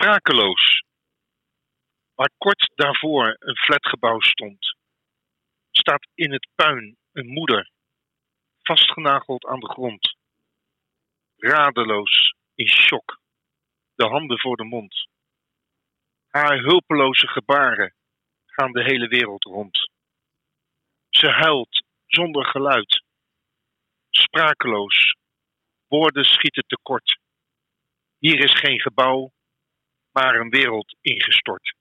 Sprakeloos. Waar kort daarvoor een flatgebouw stond, staat in het puin een moeder, vastgenageld aan de grond. Radeloos, in shock, de handen voor de mond. Haar hulpeloze gebaren gaan de hele wereld rond. Ze huilt zonder geluid, sprakeloos. Woorden schieten tekort. Hier is geen gebouw, maar een wereld ingestort.